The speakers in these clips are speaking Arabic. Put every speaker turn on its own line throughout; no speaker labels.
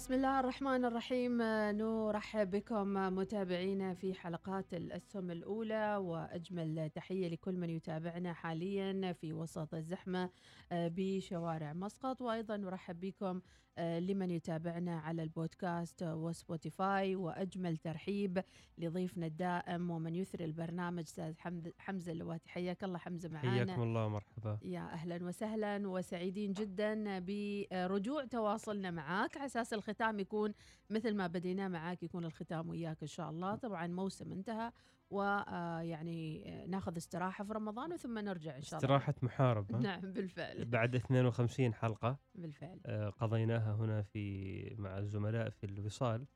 بسم الله الرحمن الرحيم. آه، نرحب بكم آه، متابعينا في حلقات الأسهم الأولى وأجمل تحية لكل من يتابعنا حاليا في وسط الزحمة آه، بشوارع مسقط. وأيضا نرحب بكم لمن يتابعنا على البودكاست آه، وسبوتيفاي وأجمل ترحيب لضيفنا الدائم ومن يثري البرنامج أستاذ حمزة اللواتي. حياك الله حمزة معانا.
حياكم الله مرحبا.
يا أهلا وسهلا وسعيدين جدا برجوع تواصلنا معاك. على أساس الختام يكون مثل ما بدينا معاك يكون الختام وياك إن شاء الله. طبعا موسم انتهى ويعني ناخذ استراحة في رمضان وثم نرجع إن شاء الله.
استراحة محارب؟
نعم بالفعل.
بعد 52 حلقة.
بالفعل.
آه، قضيناها هنا في مع الزملاء في الوصال.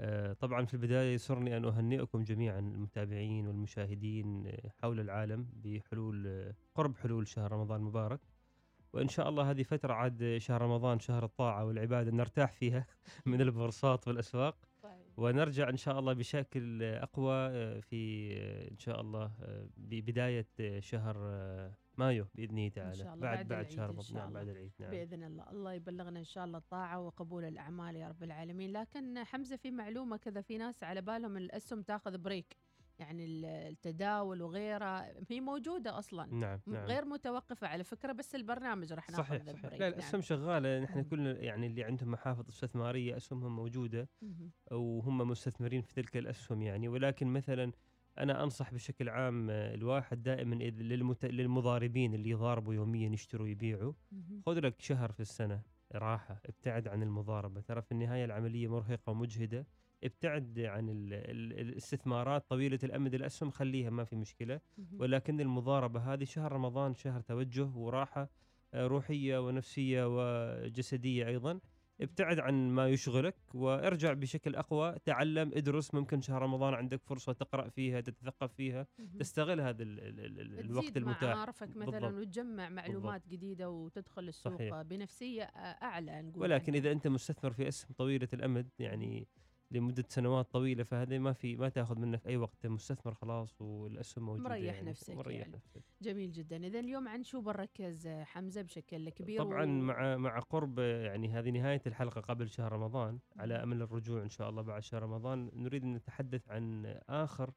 آه، طبعا في البداية يسرني أن أهنئكم جميعا المتابعين والمشاهدين آه، حول العالم بحلول قرب حلول شهر رمضان المبارك وإن شاء الله هذه فترة عاد شهر رمضان شهر الطاعة والعبادة نرتاح فيها من البورصات والأسواق. ونرجع إن شاء الله بشكل أقوى آه، في آه، إن شاء الله آه، ببداية آه، شهر مايو بإذنه تعالى.
شاء الله
بعد
بعد
بعد شهر
إن شاء
نعم
الله.
بعد العيد نعم.
بإذن الله. الله يبلغنا إن شاء الله الطاعة وقبول الأعمال يا رب العالمين. لكن حمزة في معلومة كذا في ناس على بالهم الأسهم تاخذ بريك. يعني ال- التداول وغيره هي موجودة أصلا
نعم نعم
غير متوقفة على فكرة بس البرنامج راح ناخذ
صحيح صحيح لا
نعم.
الأسهم شغالة نحن
مم.
كل يعني اللي عندهم محافظ استثمارية أسهمهم
موجودة.
وهم مستثمرين في تلك الأسهم يعني ولكن مثلا أنا أنصح بشكل عام آه، الواحد دائما للمت... للمضاربين اللي يضاربوا يوميا يشتروا يبيعوا. خذ لك شهر في السنة راحة ابتعد عن المضاربة ترى في النهاية العملية مرهقة ومجهدة ابتعد عن ال... ال... الاستثمارات طويلة الأمد الأسهم خليها ما في
مشكلة.
ولكن المضاربة هذه شهر رمضان شهر توجه وراحة آه، روحية ونفسية وجسدية أيضا ابتعد عن ما يشغلك وارجع بشكل أقوى تعلم ادرس ممكن شهر رمضان عندك فرصة تقرأ فيها تتثقف فيها. تستغل هذا ال ال ال ال الوقت المتاح
معارفك مثلا
بالضبط.
وتجمع معلومات جديدة وتدخل السوق
صحيح.
بنفسية أعلى نقول
ولكن
عنها.
إذا أنت مستثمر في أسهم طويلة الأمد يعني لمدة سنوات طويلة فهذه ما في ما تأخذ منك أي وقت مستثمر خلاص والأسهم موجودة
مريح
يعني
نفسك
مريح
يعني.
نفسك.
جميل جدا. إذا اليوم عن شو بنركز حمزة بشكل كبير
طبعا
و-
مع مع قرب يعني هذه نهاية الحلقة قبل شهر رمضان على أمل الرجوع إن شاء الله بعد شهر رمضان نريد أن نتحدث عن آخر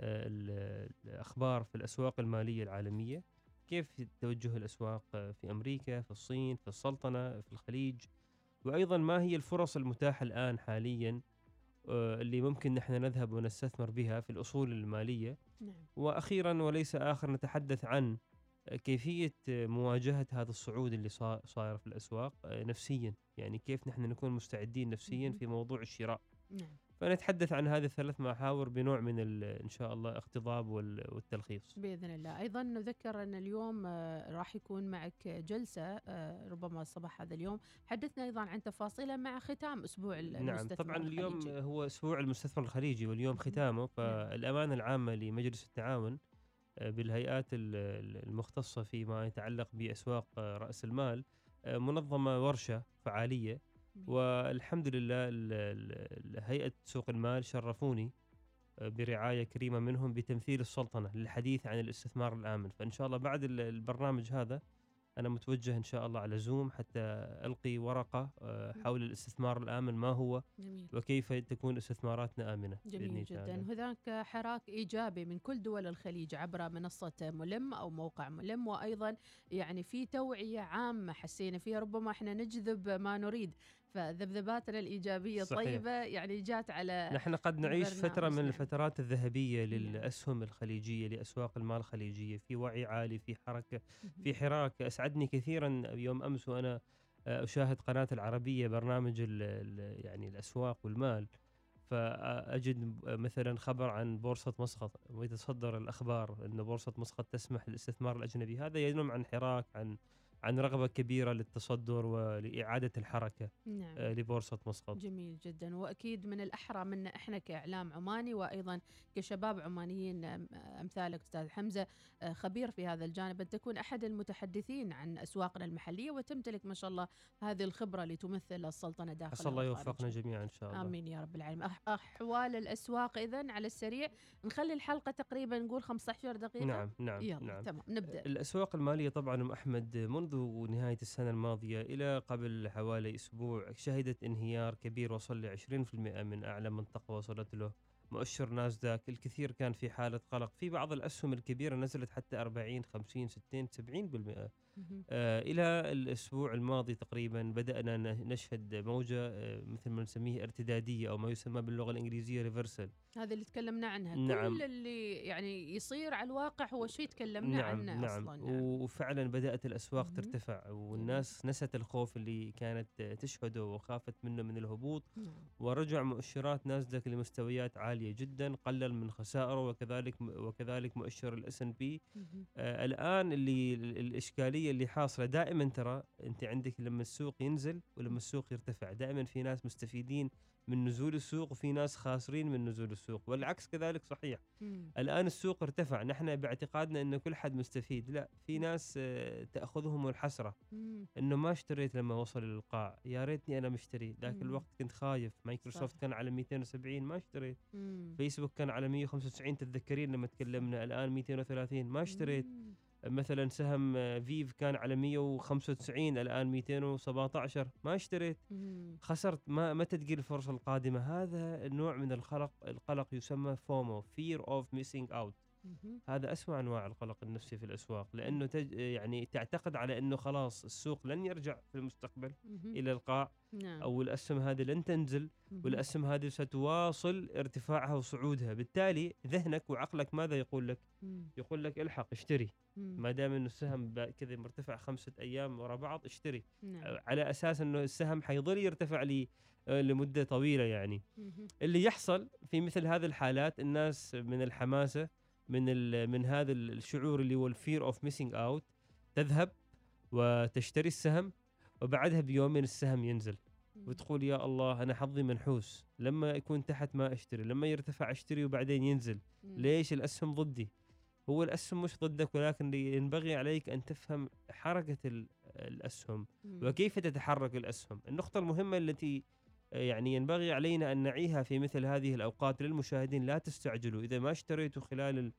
آه، ال- الأخبار في الأسواق المالية العالمية. كيف توجه الأسواق في أمريكا في الصين في السلطنة في الخليج؟ وأيضا ما هي الفرص المتاحة الآن حاليا اللي ممكن نحن نذهب ونستثمر بها في الأصول المالية.
نعم.
وأخيرا وليس آخر نتحدث عن كيفية مواجهة هذا الصعود اللي صا- صاير في الأسواق نفسيا. يعني كيف نحن نكون مستعدين نفسيا. في موضوع الشراء.
نعم
فنتحدث عن هذه الثلاث محاور بنوع من إن شاء الله اقتضاب وال- والتلخيص
بإذن الله أيضا نذكر أن اليوم آه، راح يكون معك جلسة آه، ربما الصباح هذا اليوم حدثنا أيضا عن تفاصيله مع ختام أسبوع
نعم
المستثمر
طبعا اليوم
الخليجي.
هو أسبوع المستثمر الخليجي واليوم
مهم.
ختامه
نعم.
فالأمانة العامة لمجلس التعاون آه، بالهيئات ال- ال- المختصة فيما يتعلق بأسواق رأس المال منظمة ورشة فعالية والحمد لله هيئه سوق المال شرفوني آه، برعاية كريمة منهم بتمثيل السلطنة للحديث عن الاستثمار الآمن. فإن شاء الله بعد ال- البرنامج هذا أنا متوجه إن شاء الله على زوم حتى ألقي ورقة آه،. حول الاستثمار الآمن ما هو
جميل.
وكيف تكون استثماراتنا آمنة بإذن
جميل جدا.
تعالى.
هناك حراك إيجابي من كل دول الخليج عبر منصة ملم أو موقع ملم وأيضا يعني في توعية عامة حسينا فيها ربما إحنا نجذب ما نريد. فذبذباتنا الإيجابية
صحيح.
يعني جات على
نحن قد نعيش فترة من. الفترات الذهبية
نعم.
للأسهم الخليجية لأسواق المال الخليجية في وعي عالي في حركة. في حراك أسعدني كثيرا يوم أمس وأنا آه، أشاهد قناة العربية برنامج ال ال يعني الأسواق والمال فأجد مثلا خبر عن بورصة مسقط ويتصدر الأخبار أن بورصة مسقط تسمح للاستثمار الأجنبي هذا ينم عن حراك عن عن رغبة كبيرة للتصدر ولإعادة الحركة
نعم.
آه، لبورصة مسقط.
جميل جدا. وأكيد من الأحرى منا إحنا كإعلام عماني وأيضا كشباب عمانيين أم- امثالك أستاذ حمزة آه، خبير في هذا الجانب أن تكون أحد المتحدثين عن أسواقنا المحلية وتمتلك ما شاء الله هذه الخبرة لتمثل السلطنة داخل
أسأل الله. يوفقنا جميعا إن شاء الله.
آمين يا رب العالمين. أح- أحوال الأسواق اذا على السريع. نخلي الحلقة تقريبا نقول 15 دقيقة.
نعم نعم
يلا
نعم.
تمام. نبدأ.
الأسواق المالية طبعا أم أحمد منذ نهاية السنة الماضية إلى قبل حوالي أسبوع شهدت انهيار كبير وصل ل 20% من أعلى منطقة وصلت له. مؤشر ناسداك الكثير كان في حالة قلق. في بعض الأسهم الكبيرة نزلت حتى 40 50 60 70%
مهم.
آه إلى الأسبوع الماضي تقريبا بدأنا نشهد موجة آه مثل ما نسميه ارتدادية أو ما يسمى باللغة الإنجليزية ريفرسل
هذا اللي تكلمنا عنها
نعم.
كل اللي يعني يصير على الواقع هو شيء تكلمنا
نعم
عنه
نعم.
أصلا نعم.
وفعلا بدأت الأسواق. ترتفع والناس نست الخوف اللي كانت تشهده وخافت منه من الهبوط
نعم.
ورجع مؤشرات ناسداك لمستويات عالية جدا قلل من خسائره وكذلك وكذلك مؤشر ال
S&P.
الآن اللي ال- الإشكالية اللي حاصلة دائما ترى أنت عندك لما السوق ينزل ولما السوق يرتفع دائما في ناس مستفيدين من نزول السوق وفي ناس خاسرين من نزول السوق والعكس كذلك صحيح
مم.
الآن السوق ارتفع نحن باعتقادنا أن كل حد مستفيد لا في ناس آه، تأخذهم الحسرة
مم.
أنه ما اشتريت لما وصل للقاع يا ريتني أنا مشتري ذاك. الوقت كنت خايف مايكروسوفت
صح.
كان على 270 ما اشتريت
مم.
فيسبوك كان على 195 تتذكرين لما تكلمنا الآن 230 ما اشتريت
مم.
مثلا سهم آه، فيف كان على 195 الآن 217 ما اشتريت. خسرت ما متى تجي الفرصة القادمة هذا النوع من القلق القلق يسمى فومو fear of missing out
مهم.
هذا أسوأ أنواع القلق النفسي في الأسواق لأنه تج يعني تعتقد على أنه خلاص السوق لن يرجع في المستقبل. إلى القاع
نعم
أو الأسهم هذه لن تنزل. والأسهم هذه ستواصل ارتفاعها وصعودها بالتالي ذهنك وعقلك ماذا يقول لك. يقول لك الحق اشتري. ما دام إنه السهم كذا مرتفع خمسة أيام ورا بعض اشتري
نعم
على أساس إنه السهم حيظل يرتفع لي آه، لمدة طويلة يعني. اللي يحصل في مثل هذه الحالات الناس من الحماسة من من هذا الشعور اللي هو ال fear of missing out تذهب وتشتري السهم وبعدها بيومين السهم ينزل. وتقول يا الله أنا حظي منحوس لما يكون تحت ما أشتري لما يرتفع أشتري وبعدين ينزل. ليش الأسهم ضدي هو الأسهم مش ضدك ولكن ينبغي عليك أن تفهم حركة ال-
الأسهم.
وكيف تتحرك الأسهم النقطة المهمة التي يعني ينبغي علينا أن نعيها في مثل هذه الأوقات للمشاهدين لا تستعجلوا. إذا ما اشتريتوا خلال ال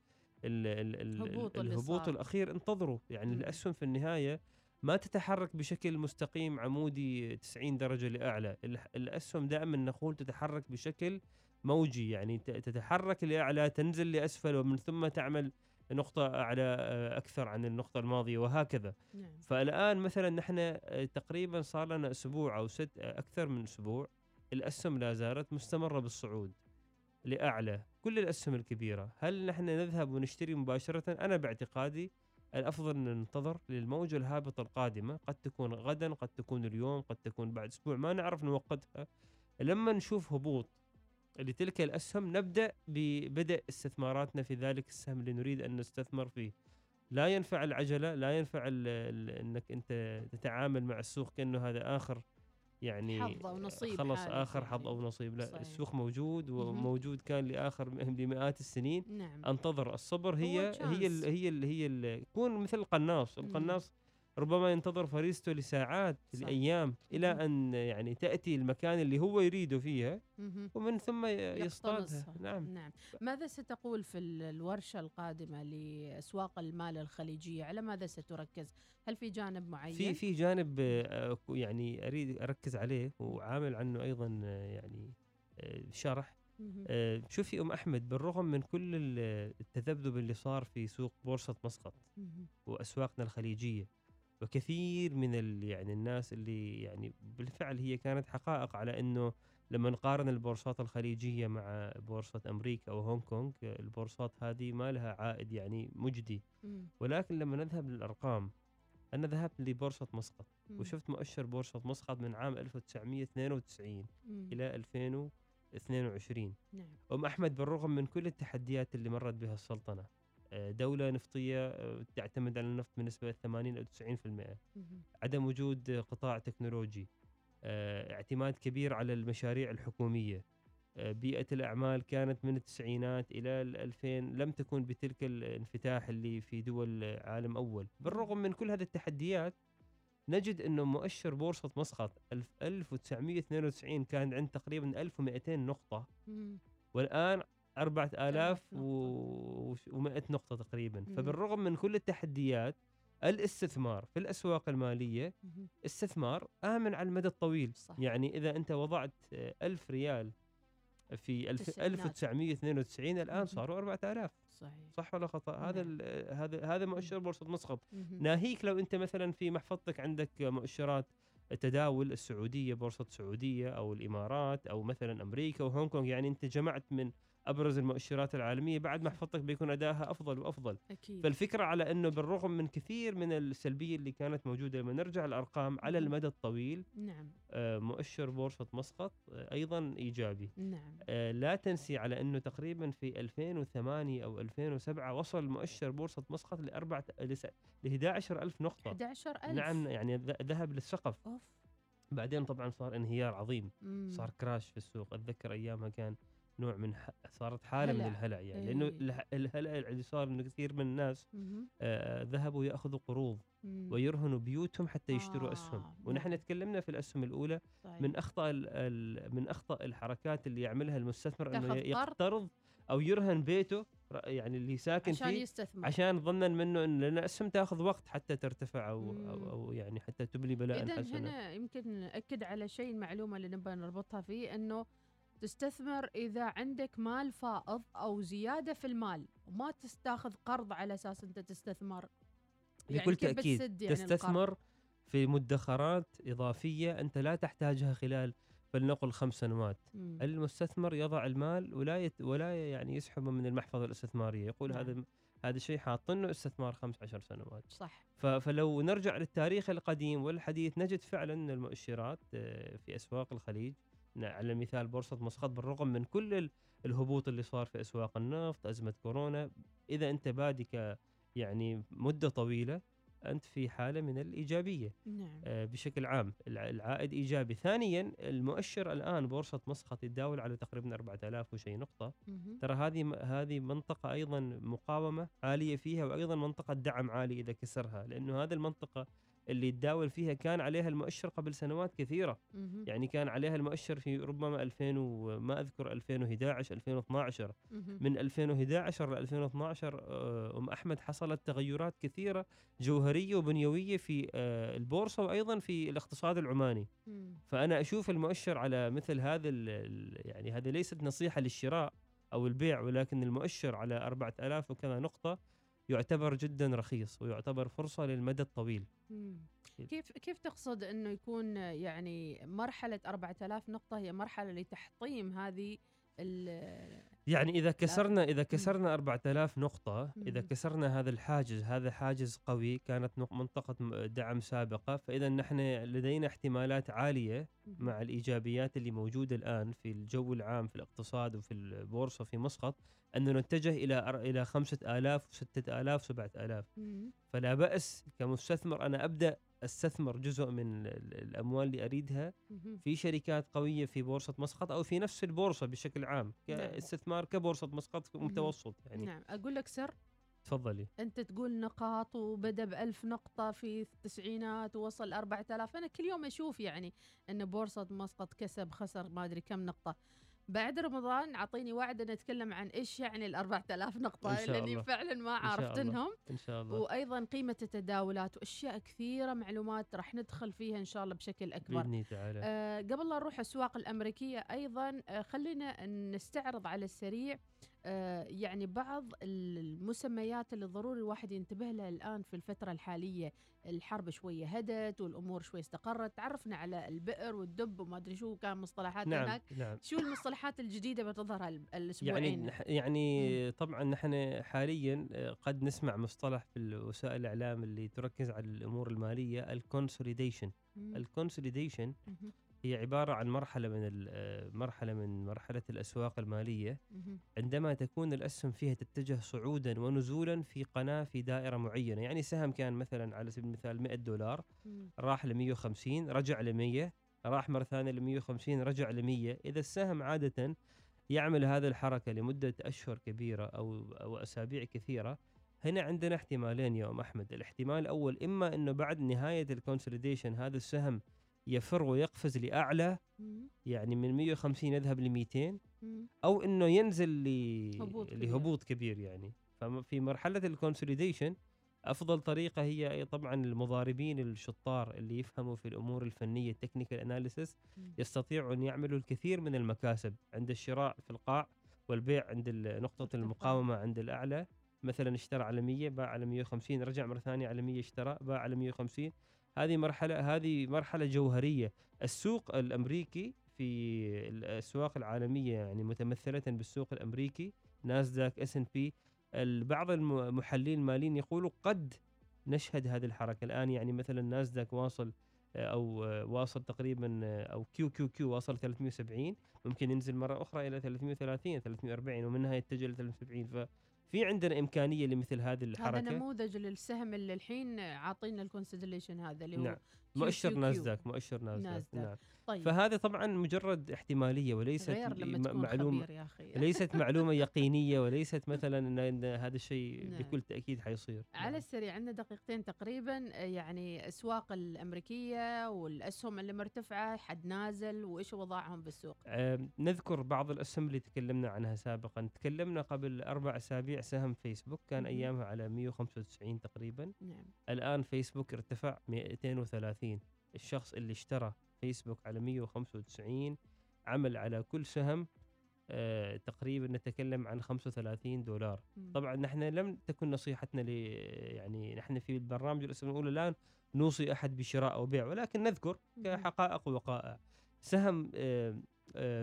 ال ال ال
الهبوط
الهبوط
صار.
الأخير انتظروا. يعني
مم.
الاسهم في النهاية ما تتحرك بشكل مستقيم عمودي 90 درجة لأعلى. ال- الاسهم دائما نقول تتحرك بشكل موجي. يعني تتحرك لأعلى تنزل لأسفل ومن ثم تعمل نقطة أعلى آه، أكثر عن النقطة الماضية وهكذا.
نعم.
فالآن مثلا نحن آه، تقريبا صار لنا أسبوع أو ست آه، أكثر من أسبوع الأسهم لا زالت مستمرة بالصعود لأعلى كل الأسهم الكبيرة. هل نحن نذهب ونشتري مباشرة؟ أنا باعتقادي الأفضل أن ننتظر للموجة الهابطة القادمة. قد تكون غدا قد تكون اليوم قد تكون بعد أسبوع ما نعرف نوقتها. لما نشوف هبوط لتلك الأسهم نبدأ ببدء استثماراتنا في ذلك السهم اللي نريد أن نستثمر فيه. لا ينفع العجلة لا ينفع أنك أنت تتعامل مع السوق كأنه هذا آخر يعني
حظ أو نصيب
خلص آخر حظ. أو نصيب لا
صحيح.
السوق موجود. وموجود كان لآخر لمئات السنين
نعم
أنتظر الصبر هي هي ال
chance.
هي ال هي ال كون مثل القناص. القناص ربما ينتظر فريسته لساعات
صح.
لايام إلى
مهم.
أن يعني تأتي المكان اللي هو يريده فيها. ومن ثم يصطادها. نعم
نعم ماذا ستقول في ال- الورشة القادمة لأسواق المال الخليجية على ماذا ستركز هل في جانب معين
في في جانب آه، يعني أريد أركز عليه وعامل عنه أيضا آه، يعني آه، شرح شوفي أم أحمد بالرغم من كل ال- التذبذب اللي صار في سوق بورصة مسقط. وأسواقنا الخليجية وكثير من ال يعني الناس اللي يعني بالفعل هي كانت حقائق على إنه لما نقارن البورصات الخليجية مع بورصة أمريكا أو هونغ كونغ البورصات هذه ما لها عائد يعني مجدي. ولكن لما نذهب للأرقام أنا ذهبت لبورصة مسقط. وشفت مؤشر بورصة مسقط من عام 1992
مم.
إلى 2022
نعم
أم أحمد بالرغم من كل التحديات اللي مرت بها السلطنة دولة نفطية آه، تعتمد على النفط بنسبة 80 أو 90%
مهم.
عدم وجود قطاع تكنولوجي آه، اعتماد كبير على المشاريع الحكومية آه، بيئة الأعمال كانت من التسعينات إلى ال 2000 لم تكن بتلك الانفتاح اللي في دول عالم أول بالرغم من كل هذه التحديات نجد أنه مؤشر بورصة مسقط 1000 1992 كان عند تقريبا 1200 نقطة. والآن 4100
نقطة.
نقطة تقريبا. فبالرغم من كل التحديات الاستثمار في الأسواق المالية. استثمار آمن على المدى الطويل
صح.
يعني إذا أنت وضعت آه، ألف ريال في الف-
التسعينات.
1992 الآن
مهم.
صاروا 4000
صحيح
صح ولا خطأ هذا
نعم.
هذا هذا مؤشر بورصة مسقط. ناهيك لو أنت مثلا في محفظتك عندك مؤشرات تداول السعودية بورصة السعودية أو الإمارات أو مثلا أمريكا وهونغ كونغ يعني أنت جمعت من أبرز المؤشرات العالمية. بعد محفظتك بيكون أدائها أفضل وأفضل.
أكيد.
فالفكرة على أنه بالرغم من كثير من السلبية اللي كانت موجودة لما نرجع الأرقام على. المدى الطويل
نعم.
آه، مؤشر بورصة مسقط آه، أيضا إيجابي.
نعم.
آه، لا تنسي على أنه تقريبا في 2008 أو 2007 وصل مؤشر بورصة مسقط لأربعة ل 11000 نقطة.
11000
نعم يعني ذهب للسقف.
أوف.
بعدين طبعا صار انهيار عظيم.
مم.
صار كراش في السوق. أتذكر أيامها كان نوع من ح... صارت حالة من
هلع.
الهلع يعني لأنه
إيه.
اله- الهلع اللي صار إنه كثير من الناس. آه ذهبوا يأخذوا قروض
مم.
ويرهنوا بيوتهم حتى يشتروا
آه،
أسهم ونحن
نعم.
تكلمنا في الأسهم الأولى
صحيح.
من اخطاء ال... ال... من اخطاء الحركات اللي يعملها المستثمر
إنه.
يقترض أو يرهن بيته يعني اللي ساكن
عشان
فيه
يستثمر
عشان ظنا منه إن لأن الاسهم تأخذ وقت حتى ترتفع أو
مم.
أو, أو يعني حتى تبلي بلاء
اذا هنا يمكن نأكد على شيء المعلومه اللي نبغى نربطها فيه إنه تستثمر إذا عندك مال فائض أو زيادة في المال وما تستأخذ قرض على أساس أنت تستثمر
بكل
كيف
تأكيد
يعني القرض؟
تستثمر في مدخرات إضافية أنت لا تحتاجها خلال فلنقل خمس سنوات
مم.
المستثمر يضع المال ولا يت ولا يعني يسحبه من المحفظة الاستثمارية يقول
نعم.
هذا هذا شيء حاطينه استثمار خمس عشر سنوات
صح
ف- فلو نرجع للتاريخ القديم والحديث نجد فعلا أن المؤشرات آه، في أسواق الخليج على مثال بورصة مسقط بالرغم من كل ال- الهبوط اللي صار في أسواق النفط أزمة كورونا إذا أنت بادي يعني مدة طويلة أنت في حالة من الإيجابية.
نعم.
آه، بشكل عام الع- العائد إيجابي. ثانيا المؤشر الآن بورصة مسقط يتداول على تقريبا 4000 وشي نقطة. ترى هذه هذه منطقة أيضا مقاومة عالية فيها وأيضا منطقة دعم عالي إذا كسرها لأنه هذه المنطقة اللي يتداول فيها كان عليها المؤشر قبل سنوات كثيرة
مهم.
يعني كان عليها المؤشر في ربما 2000 وما أذكر 2011 2012
مهم.
من 2011 ل 2012 آه، أم أحمد حصلت تغيرات كثيرة جوهرية وبنيوية في آه، البورصة وأيضا في الاقتصاد العماني
مم.
فأنا أشوف المؤشر على مثل هذا يعني هذه ليست نصيحة للشراء أو البيع ولكن المؤشر على 4000 وكذا نقطة يعتبر جدا رخيص ويعتبر فرصة للمدى الطويل
مم. كيف كيف تقصد إنه يكون يعني مرحلة 4000 نقطة هي مرحلة لتحطيم هذه
يعني إذا كسرنا إذا كسرنا 4000 نقطة
إذا.
كسرنا هذا الحاجز هذا حاجز قوي كانت منطقة دعم سابقة فإذا نحن لدينا احتمالات
عالية.
مع الإيجابيات اللي موجودة الآن في الجو العام في الاقتصاد وفي البورصة في مسقط أن نتجه إلى إلى 5000 6000 7000
مم.
فلا بأس كمستثمر أنا أبدأ أستثمر جزء من ال- الأموال اللي
أريدها.
في شركات قوية في بورصة مسقط أو في نفس البورصة بشكل عام
نعم.
كاستثمار كبورصة مسقط. متوسط يعني
نعم أقول لك سر
تفضلي
أنت تقول نقاط وبدأ بألف نقطة في التسعينات ووصل 4000 أنا كل يوم أشوف يعني أن بورصة مسقط كسب خسر ما أدري كم نقطة بعد رمضان اعطيني وعد أن أتكلم عن إيش يعني ال 4000 نقطة
إن شاء
لاني. فعلا ما
إن شاء
عرفت
الله.
انهم
إن شاء الله
وأيضا قيمة التداولات وأشياء كثيرة معلومات راح ندخل فيها إن شاء الله بشكل أكبر
بإذن تعالى
آه، قبل لا نروح الأسواق الأمريكية أيضا آه، خلينا نستعرض على السريع آه، يعني بعض المسميات اللي ضروري الواحد ينتبه لها الآن في الفترة الحالية الحرب شوية هدت والأمور شوي استقرت تعرفنا على البئر والدب وما أدري شو كان مصطلحات
نعم
هناك.
نعم.
شو المصطلحات الجديدة بتظهر هال-
يعني يعني طبعا نحن حاليا آه، قد نسمع مصطلح في وسائل الإعلام اللي تركز على الأمور المالية ال
consolidation.
ال
consolidation.
هي عبارة عن مرحلة من آه، مرحلة من مرحلة الأسواق المالية
مهم.
عندما تكون الأسهم فيها تتجه صعودا ونزولا في قناة في دائرة معينة يعني سهم كان مثلا على سبيل المثال 100 دولار. راح ل 150 رجع ل 100 راح مرة ثانية ل 150 رجع ل 100 إذا السهم عادة يعمل هذه الحركة لمدة أشهر كبيرة أو أو أسابيع كثيرة هنا عندنا احتمالين يا أم أحمد الاحتمال الأول إما إنه بعد نهاية ال consolidation هذا السهم يفر ويقفز
لأعلى.
يعني من 150 يذهب ل 200
مم.
أو إنه ينزل ل...
هبوط كبير.
لهبوط كبير يعني ففي مرحلة ال consolidation أفضل طريقة هي طبعا المضاربين الشطار اللي يفهموا في الأمور الفنية ال technical
analysis.
يستطيعوا أن يعملوا الكثير من المكاسب عند الشراء في القاع والبيع عند
نقطة.
المقاومة عند الأعلى مثلا اشترى على 100 باع على 150 رجع مرة ثانية على 100 اشترى باع على 150 هذه مرحلة هذه مرحلة جوهرية. السوق الأمريكي في الأسواق العالمية يعني متمثلة بالسوق الأمريكي ناسداك اس ان بي بعض المحللين الماليين يقولوا قد نشهد هذه الحركة. الآن يعني مثلا ناسداك واصل آه، أو آه، واصل تقريبا آه، أو QQQ واصل 370 ممكن ينزل مرة أخرى إلى 330 340 ومنها يتجه ل 370 ففي عندنا إمكانية لمثل هذه
هذا
الحركة
نموذج للسهم اللي الحين عاطينا ال consolidation هذا اللي هو
نعم. مؤشر. ناسداك مؤشر ناسداك. نعم
طيب
فهذا طبعا مجرد احتمالية وليست
غير لما
م-
تكون
معلومه
يا
ليست معلومة يقينية وليست مثلا ان هذا الشيء
نعم.
بكل تأكيد حيصير
على
نعم.
السريع عندنا دقيقتين تقريبا يعني أسواق الأمريكية والأسهم اللي مرتفعة حد نازل وإيش وضعهم بالسوق
آم، نذكر بعض الأسهم اللي تكلمنا عنها سابقا تكلمنا قبل أربع أسابيع سهم فيسبوك كان. أيامها على 195 تقريبا
نعم
الآن فيسبوك ارتفع 230 الشخص اللي اشترى فيسبوك على 195 عمل على كل سهم آه تقريبا نتكلم عن 35 دولار. طبعا نحن لم تكن نصيحتنا ل يعني نحن في البرنامج الأسبوع الاولى لا نوصي أحد بشراء أو بيع ولكن نذكر. كحقائق ووقائع سهم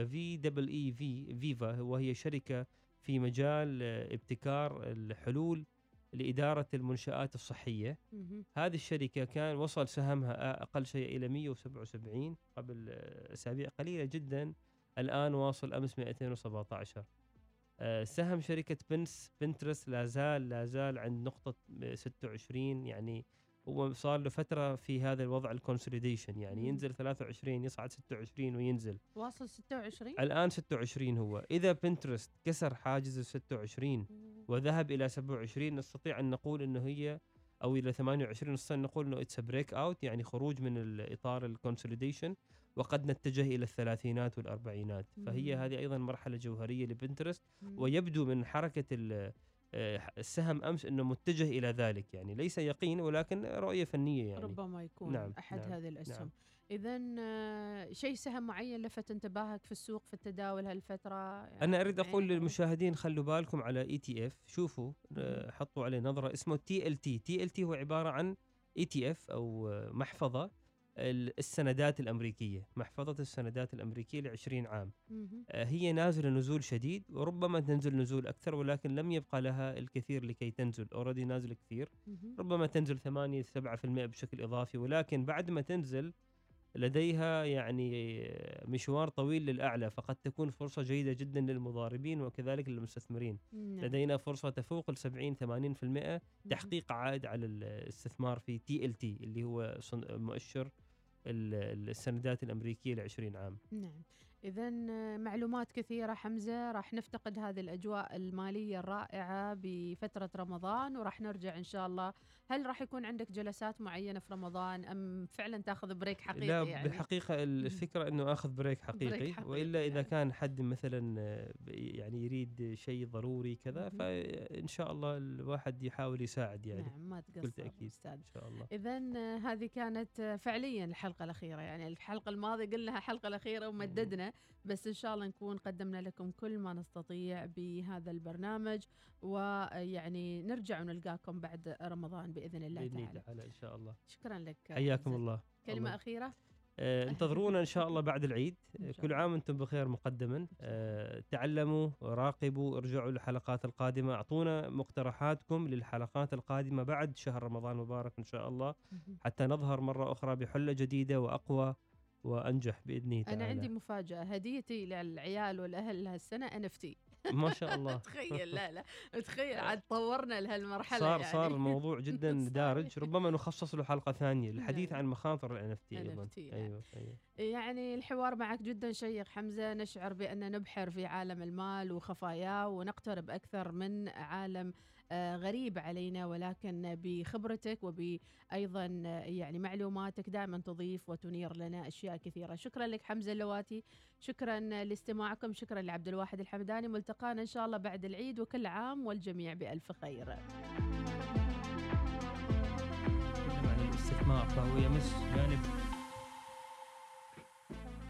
في دبل اي في فيفا وهي شركة في مجال آه، ابتكار الحلول لإدارة المنشآت الصحية.
مهم.
هذه الشركة كان وصل سهمها أقل شيء إلى 177 قبل أسابيع قليلة جدا. الآن واصل أمس 217 آه، سهم شركة بنس بنترست لا زال لا زال عند نقطة آه، 26 يعني هو صار له فترة في هذا الوضع ال consolidation
يعني.
ينزل 23 يصعد 26 وينزل.
واصل 26
الآن 26 هو. إذا بنترست كسر حاجز ال 26 وذهب إلى 27 نستطيع أن نقول إنه هي أو إلى 28 نستطيع أن نقول إنه it's break out يعني خروج من الإطار ال consolidation وقد نتجه إلى الثلاثينات والأربعينات. فهي. هذه أيضا مرحلة جوهرية ل
Pinterest.
ويبدو من حركة آه، السهم أمس إنه متجه إلى ذلك. يعني ليس يقين ولكن رؤية فنية يعني.
ربما يكون
نعم،
أحد
نعم،
هذه الأسهم.
نعم.
اذا آه، شيء سهم معين لفت انتباهك في السوق في التداول هالفترة؟ يعني
أنا أريد
أقول؟
للمشاهدين خلوا بالكم على ETF شوفوا آه، حطوا عليه نظرة اسمه تي ال تي تي ال تي هو عبارة عن ETF أو آه، محفظة ال- السندات الأمريكية. محفظة السندات الأمريكية ل 20 عام هي نازلة نزول شديد وربما تنزل نزول أكثر ولكن لم يبقى لها الكثير لكي تنزل. already نازله كثير. ربما تنزل 8 7% بشكل إضافي ولكن بعد ما تنزل لديها يعني مشوار طويل للأعلى فقد تكون فرصة جيدة جدا للمضاربين وكذلك للمستثمرين
نعم.
لدينا فرصة تفوق ال 70 80%
مهم.
تحقيق عائد على الاستثمار في TLT اللي هو مؤشر ال- السندات الأمريكية ل 20 عام
نعم إذا معلومات كثيرة حمزة راح نفتقد هذه الأجواء المالية الرائعة بفترة رمضان وراح نرجع إن شاء الله. هل راح يكون عندك جلسات معينة في رمضان؟ أم فعلا تأخذ break حقيقي
لا
يعني؟
بالحقيقة الفكرة إنه أخذ break حقيقي,
break حقيقي
إذا
يعني.
كان حد مثلا آه، يعني يريد شيء ضروري كذا. فإن شاء الله الواحد يحاول يساعد يعني.
نعم ما تقصر
تاكيد
أستاذ.
إن شاء الله.
إذا هذه كانت آه، فعليا الحلقة الأخيرة يعني. الحلقة الماضية قلنا الحلقة الأخيرة ومددنا. بس إن شاء الله نكون قدمنا لكم كل ما نستطيع بهذا البرنامج ويعني نرجع ونلقاكم بعد رمضان بإذن الله
بإذن
تعالى.
الله تعالى إن شاء الله.
شكرا لك
حياكم. الله.
كلمة
الله.
أخيرة؟
آه، انتظرونا إن شاء الله بعد العيد.
إن
كل
الله.
عام وأنتم بخير مقدما. آه، تعلموا راقبوا ارجعوا للحلقات القادمة. أعطونا مقترحاتكم للحلقات القادمة بعد شهر رمضان المبارك إن شاء الله. حتى نظهر مرة أخرى بحلة جديدة وأقوى. وأنجح بإذنه تعالى.
أنا عندي مفاجأة هديتي للعيال والأهل هالسنة NFT
ما شاء الله.
تخيل لا لا. تخيل عاد طورنا لهالمرحلة
صار
يعني.
صار الموضوع جدا. دارج. ربما نخصص له حلقة ثانية للحديث
نعم.
عن مخاطر ال NFT أيضا.
NFT نعم.
أيوه أيوه.
يعني الحوار معك جدا شيق حمزة. نشعر بأن نبحر في عالم المال وخفاياه ونقترب أكثر من عالم غريب علينا ولكن بخبرتك وبأيضا آه، يعني معلوماتك دائما تضيف وتنير لنا أشياء كثيرة. شكرا لك حمزة اللواتي شكرا لاستماعكم شكرا لعبد الواحد الحمداني. ملتقانا إن شاء الله بعد العيد وكل عام والجميع بألف خير.
الاستثمار فهو يمس جانب